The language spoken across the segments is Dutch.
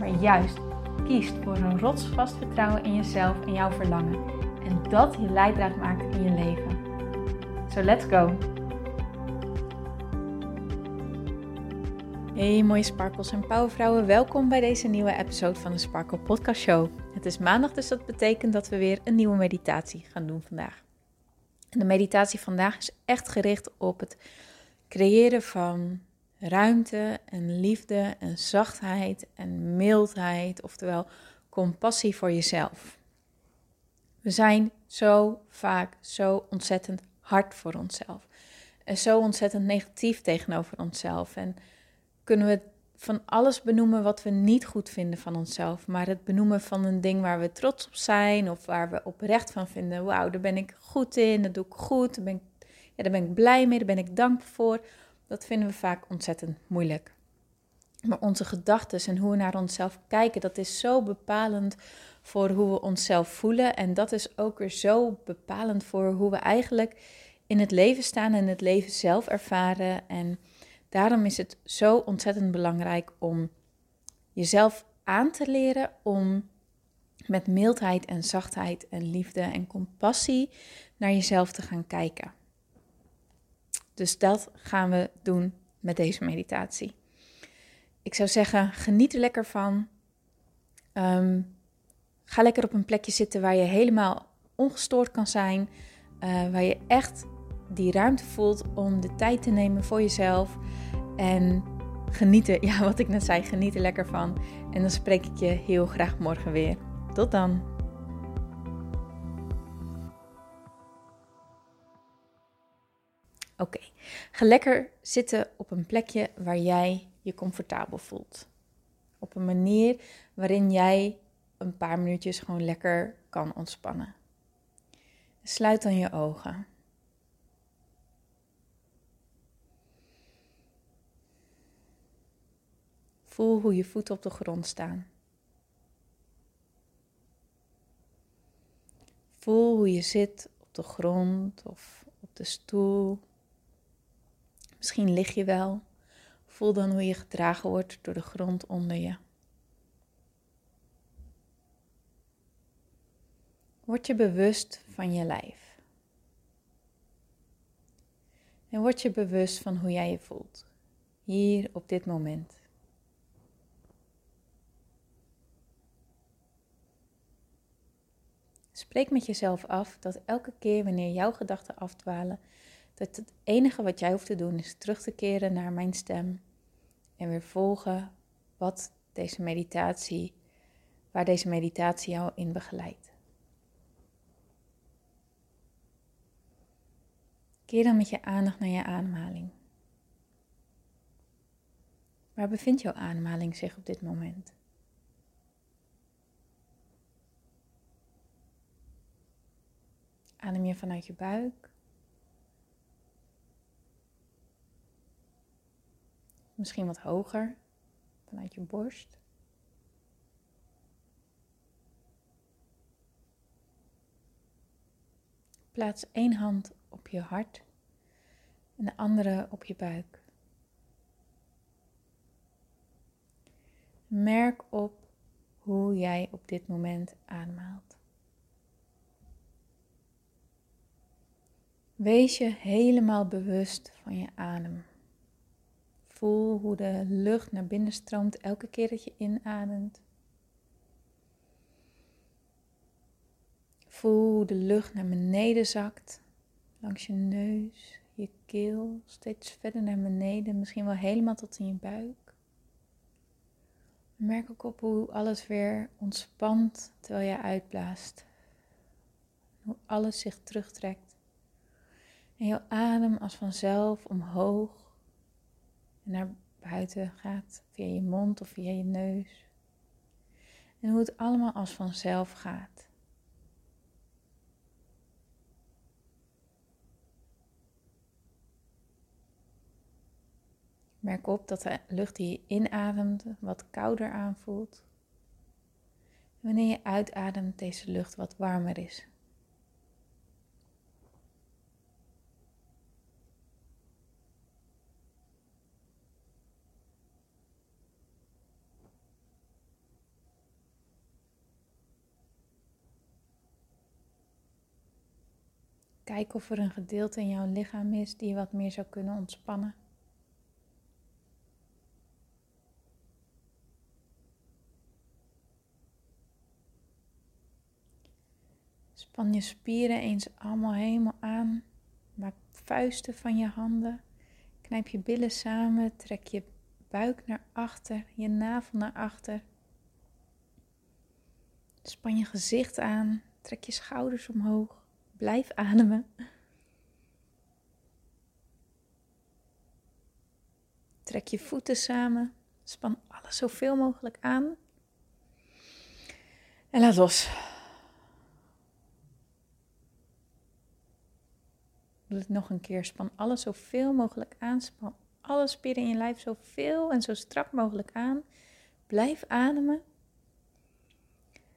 maar juist kiest voor een rotsvast vertrouwen in jezelf en jouw verlangen. En dat je leidraad maakt in je leven. So let's go! Hey mooie sparkles en powervrouwen, welkom bij deze nieuwe episode van de Sparkle Podcast Show. Het is maandag, dus dat betekent dat we weer een nieuwe meditatie gaan doen vandaag. En de meditatie vandaag is echt gericht op het creëren van ruimte en liefde en zachtheid en mildheid, oftewel compassie voor jezelf. We zijn zo vaak zo ontzettend hard voor onszelf en zo ontzettend negatief tegenover onszelf. En kunnen we van alles benoemen wat we niet goed vinden van onszelf, maar het benoemen van een ding waar we trots op zijn of waar we oprecht van vinden: wauw, daar ben ik goed in, dat doe ik goed, daar ben ik, ja, daar ben ik blij mee, daar ben ik dankbaar voor dat vinden we vaak ontzettend moeilijk. Maar onze gedachten en hoe we naar onszelf kijken, dat is zo bepalend voor hoe we onszelf voelen. En dat is ook weer zo bepalend voor hoe we eigenlijk in het leven staan en het leven zelf ervaren. En daarom is het zo ontzettend belangrijk om jezelf aan te leren om met mildheid en zachtheid en liefde en compassie naar jezelf te gaan kijken. Dus dat gaan we doen met deze meditatie. Ik zou zeggen, geniet er lekker van. Ehm, ga lekker op een plekje zitten waar je helemaal ongestoord kan zijn. Uh, waar je echt die ruimte voelt om de tijd te nemen voor jezelf. En genieten, ja, wat ik net zei, geniet er lekker van. En dan spreek ik je heel graag morgen weer. Tot dan. Oké, ga lekker zitten op een plekje waar jij je comfortabel voelt. Op een manier waarin jij een paar minuutjes gewoon lekker kan ontspannen. Sluit dan je ogen. Voel hoe je voeten op de grond staan. Voel hoe je zit op de grond of op de stoel Misschien lig je wel. Voel dan hoe je gedragen wordt door de grond onder je. Word je bewust van je lijf. En word je bewust van hoe jij je voelt. Hier op dit moment. Spreek met jezelf af dat elke keer wanneer jouw gedachten afdwalen, het enige wat jij hoeft te doen is terug te keren naar mijn stem en weer volgen wat deze meditatie, waar deze meditatie jou in begeleidt. Keer dan met je aandacht naar je ademhaling. Waar bevindt jouw ademhaling zich op dit moment? Adem je vanuit je buik Misschien wat hoger vanuit je borst. Plaats één hand op je hart en de andere op je buik. Merk op hoe jij op dit moment ademhaalt. Wees je helemaal bewust van je adem. Voel hoe de lucht naar binnen stroomt elke keer dat je inademt. Voel hoe de lucht naar beneden zakt, langs je neus, je keel, steeds verder naar beneden, misschien wel helemaal tot in je buik. Merk ook op hoe alles weer ontspant terwijl je uitblaast. Hoe alles zich terugtrekt. En jouw adem als vanzelf omhoog naar buiten gaat, via je mond of via je neus. En hoe het allemaal als vanzelf gaat. Merk op dat de lucht die je inademt wat kouder aanvoelt. En wanneer je uitademt, deze lucht wat warmer is. Kijk of er een gedeelte in jouw lichaam is die wat meer zou kunnen ontspannen. Span je spieren eens allemaal helemaal aan. Maak vuisten van je handen. Knijp je billen samen. Trek je buik naar achter, je navel naar achter. Span je gezicht aan. Trek je schouders omhoog. Blijf ademen. Trek je voeten samen. Span alles zoveel mogelijk aan. En laat los. Doe het nog een keer. Span alles zoveel mogelijk aan. Span alle spieren in je lijf zoveel en zo strak mogelijk aan. Blijf ademen.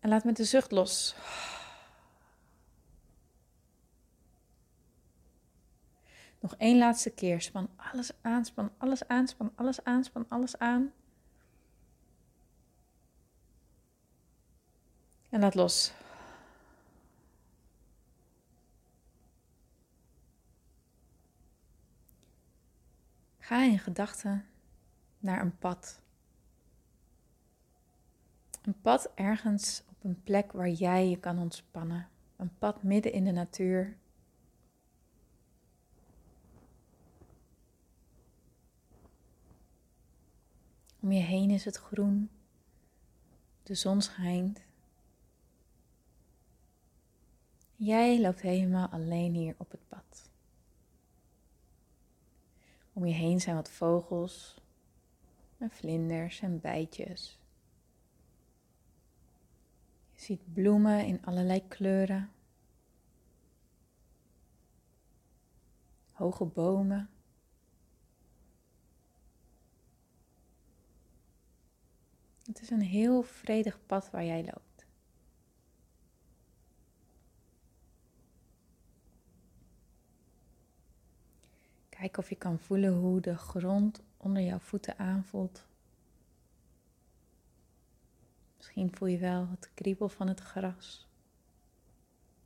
En laat met de zucht los. Nog één laatste keer. Span alles aan, span alles aan, span alles aan, span alles aan. En laat los. Ga in gedachten naar een pad. Een pad ergens op een plek waar jij je kan ontspannen. Een pad midden in de natuur. Om je heen is het groen. De zon schijnt. Jij loopt helemaal alleen hier op het pad. Om je heen zijn wat vogels en vlinders en bijtjes. Je ziet bloemen in allerlei kleuren. Hoge bomen. Het is een heel vredig pad waar jij loopt. Kijk of je kan voelen hoe de grond onder jouw voeten aanvoelt. Misschien voel je wel het kriebel van het gras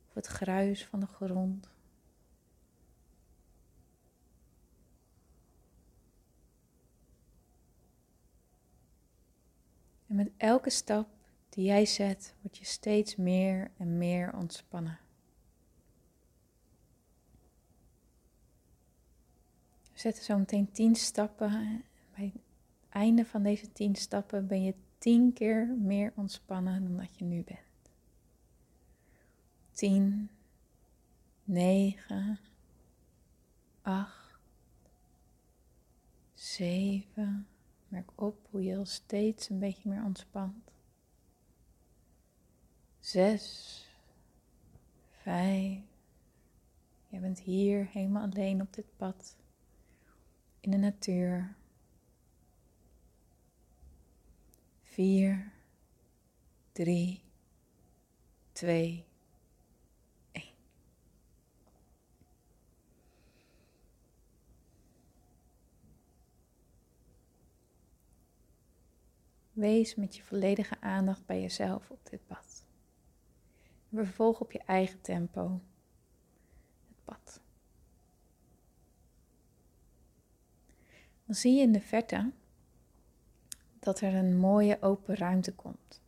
of het gruis van de grond. En met elke stap die jij zet, word je steeds meer en meer ontspannen. We zetten zo meteen 10 stappen. Bij het einde van deze 10 stappen ben je 10 keer meer ontspannen dan dat je nu bent. 10, 9, 8, 7. Merk op hoe je al steeds een beetje meer ontspant. 6, 5. Je bent hier helemaal alleen op dit pad in de natuur. Vier, drie, twee, Wees met je volledige aandacht bij jezelf op dit pad. En vervolg op je eigen tempo het pad. dan zie je in de verte dat er een mooie open ruimte komt.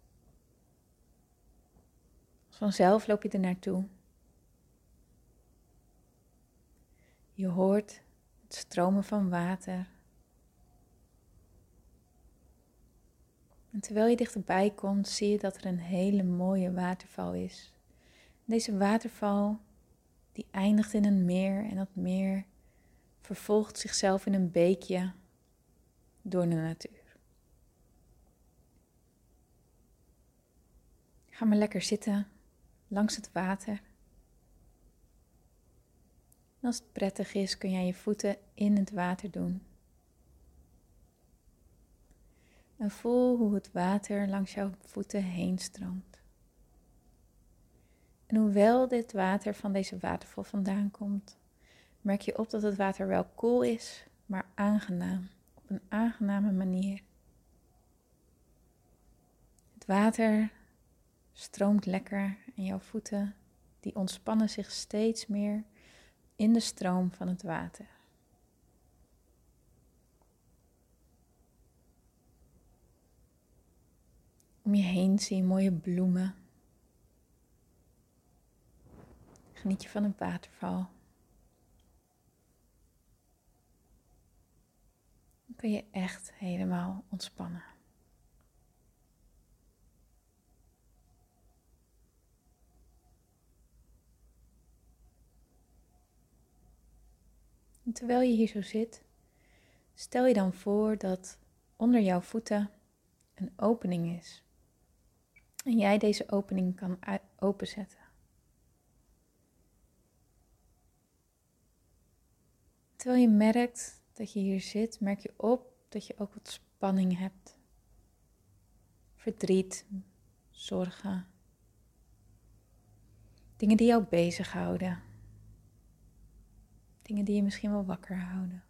Vanzelf loop je er naartoe. Je hoort het stromen van water. En terwijl je dichterbij komt, zie je dat er een hele mooie waterval is. Deze waterval die eindigt in een meer en dat meer vervolgt zichzelf in een beekje door de natuur. Ga maar lekker zitten langs het water. En als het prettig is, kun jij je voeten in het water doen. En voel hoe het water langs jouw voeten heen stroomt. En hoewel dit water van deze waterval vandaan komt, merk je op dat het water wel koel is, maar aangenaam, op een aangename manier. Het water stroomt lekker en jouw voeten die ontspannen zich steeds meer in de stroom van het water. Om je heen zie je mooie bloemen. Geniet je van een waterval. Dan kun je echt helemaal ontspannen. En terwijl je hier zo zit, stel je dan voor dat onder jouw voeten een opening is. En jij deze opening kan openzetten. Terwijl je merkt dat je hier zit, merk je op dat je ook wat spanning hebt. Verdriet, zorgen. Dingen die jou bezighouden. Dingen die je misschien wel wakker houden.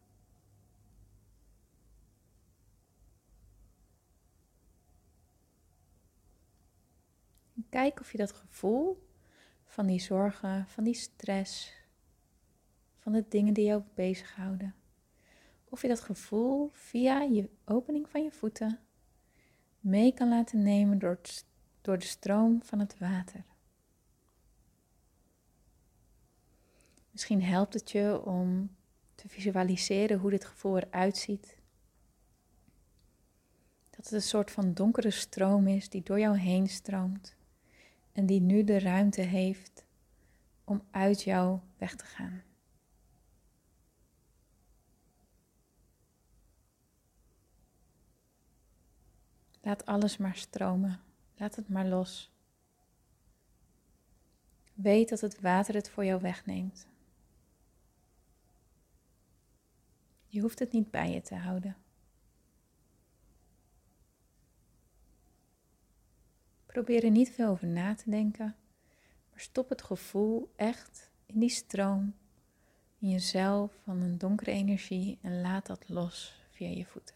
Kijk of je dat gevoel van die zorgen, van die stress, van de dingen die jou bezighouden, of je dat gevoel via je opening van je voeten mee kan laten nemen door, door de stroom van het water. Misschien helpt het je om te visualiseren hoe dit gevoel eruit ziet. Dat het een soort van donkere stroom is die door jou heen stroomt en die nu de ruimte heeft om uit jou weg te gaan. Laat alles maar stromen. Laat het maar los. Weet dat het water het voor jou wegneemt. Je hoeft het niet bij je te houden. Probeer er niet veel over na te denken, maar stop het gevoel echt in die stroom in jezelf van een donkere energie en laat dat los via je voeten.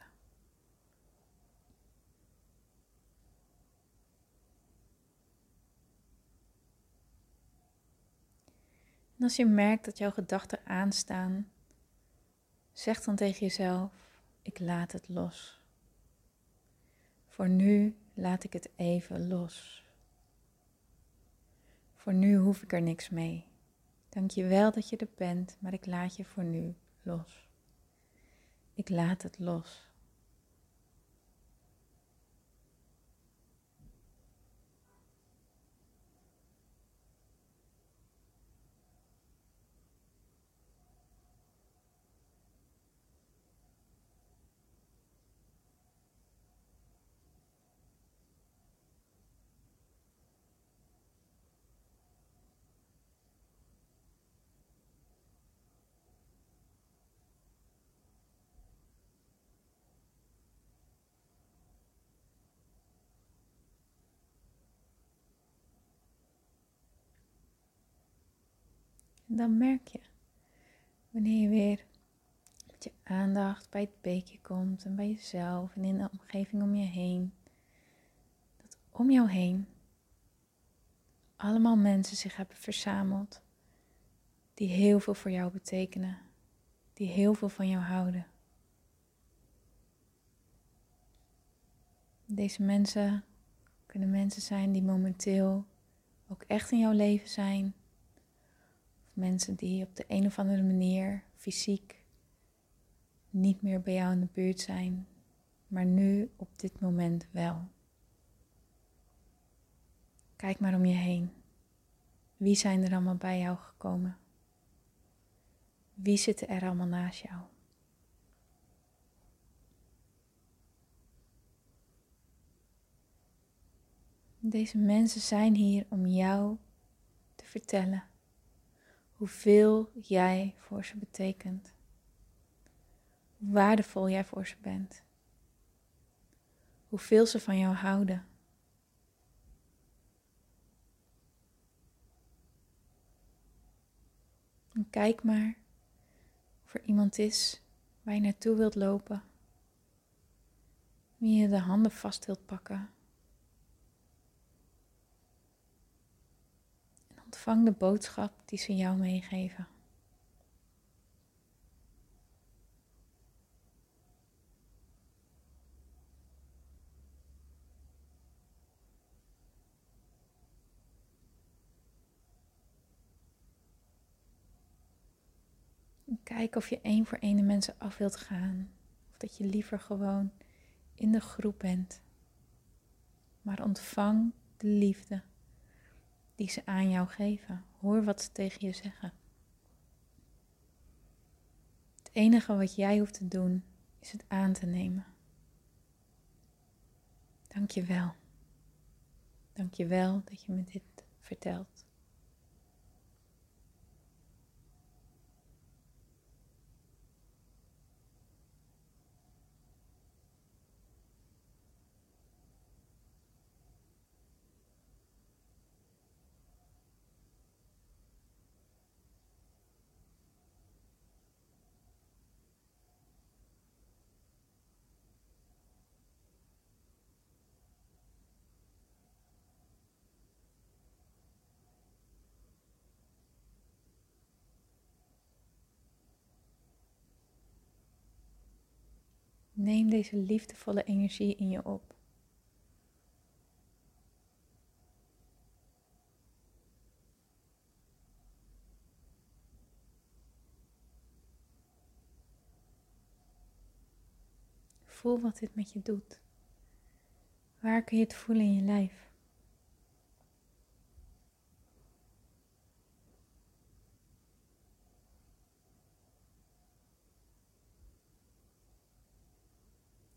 En als je merkt dat jouw gedachten aanstaan, zeg dan tegen jezelf: Ik laat het los. Voor nu laat ik het even los. Voor nu hoef ik er niks mee. Dank je wel dat je er bent, maar ik laat je voor nu los. Ik laat het los. Dan merk je, wanneer je weer met je aandacht bij het beekje komt en bij jezelf en in de omgeving om je heen, dat om jou heen allemaal mensen zich hebben verzameld die heel veel voor jou betekenen, die heel veel van jou houden. Deze mensen kunnen mensen zijn die momenteel ook echt in jouw leven zijn mensen die op de een of andere manier fysiek niet meer bij jou in de buurt zijn, maar nu op dit moment wel. Kijk maar om je heen. Wie zijn er allemaal bij jou gekomen? Wie zitten er allemaal naast jou? Deze mensen zijn hier om jou te vertellen hoeveel jij voor ze betekent. Hoe waardevol jij voor ze bent. Hoeveel ze van jou houden. En kijk maar of er iemand is waar je naartoe wilt lopen. Wie je de handen vast wilt pakken. En ontvang de boodschap die ze jou meegeven. Kijk of je één voor één de mensen af wilt gaan. Of dat je liever gewoon in de groep bent. Maar ontvang de liefde die ze aan jou geven. Hoor wat ze tegen je zeggen. Het enige wat jij hoeft te doen is het aan te nemen. Dank je wel. Dank je wel dat je me dit vertelt. Neem deze liefdevolle energie in je op. Voel wat dit met je doet. Waar kun je het voelen in je lijf?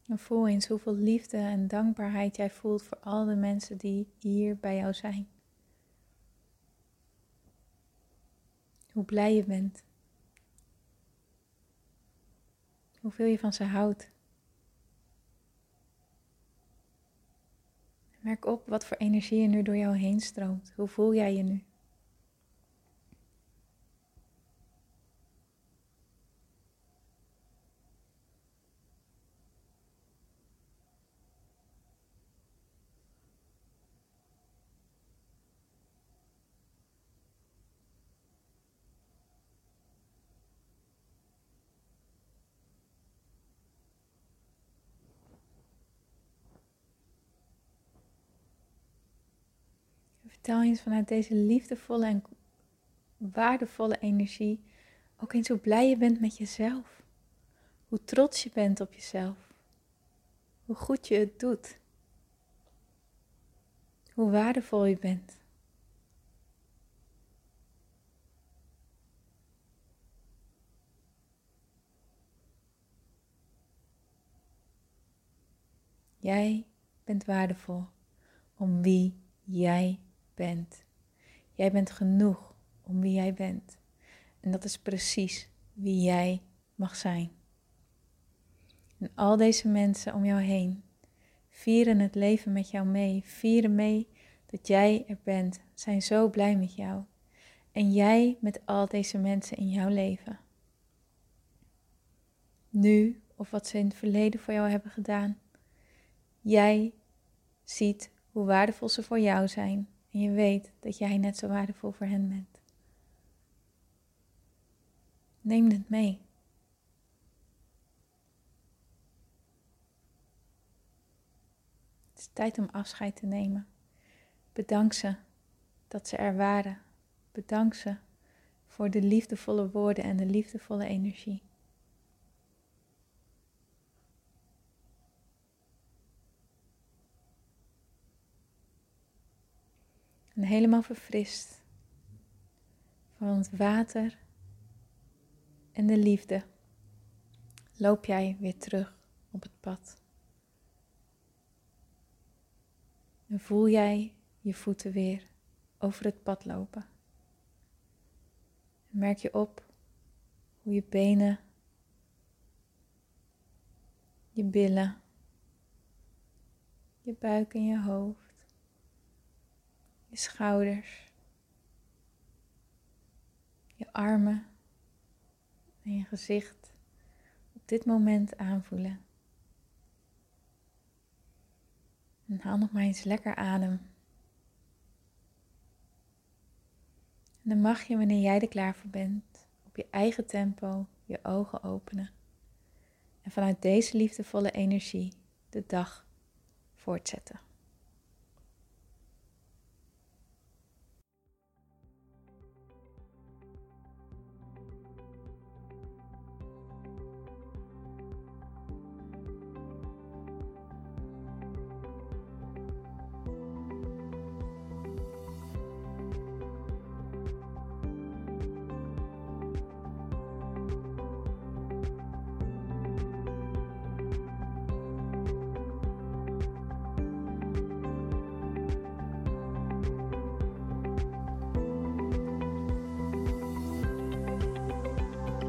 En voel eens hoeveel liefde en dankbaarheid jij voelt voor al de mensen die hier bij jou zijn. Hoe blij je bent. Hoeveel je van ze houdt. Merk op wat voor energie er nu door jou heen stroomt. Hoe voel jij je nu? Vertel eens vanuit deze liefdevolle en waardevolle energie ook eens hoe blij je bent met jezelf. Hoe trots je bent op jezelf. Hoe goed je het doet. Hoe waardevol je bent. Jij bent waardevol om wie jij bent. Jij bent genoeg om wie jij bent. En dat is precies wie jij mag zijn. En al deze mensen om jou heen vieren het leven met jou mee, vieren mee dat jij er bent, zijn zo blij met jou. En jij met al deze mensen in jouw leven. Nu of wat ze in het verleden voor jou hebben gedaan. Jij ziet hoe waardevol ze voor jou zijn en je weet dat jij net zo waardevol voor hen bent. Neem het mee. Het is tijd om afscheid te nemen. Bedank ze dat ze er waren. Bedank ze voor de liefdevolle woorden en de liefdevolle energie. En helemaal verfrist van het water en de liefde loop jij weer terug op het pad. En voel jij je voeten weer over het pad lopen. merk je op hoe je benen, je billen, je buik en je hoofd, schouders, je armen en je gezicht op dit moment aanvoelen. En haal nog maar eens lekker adem. En dan mag je, wanneer jij er klaar voor bent, op je eigen tempo je ogen openen. En vanuit deze liefdevolle energie de dag voortzetten.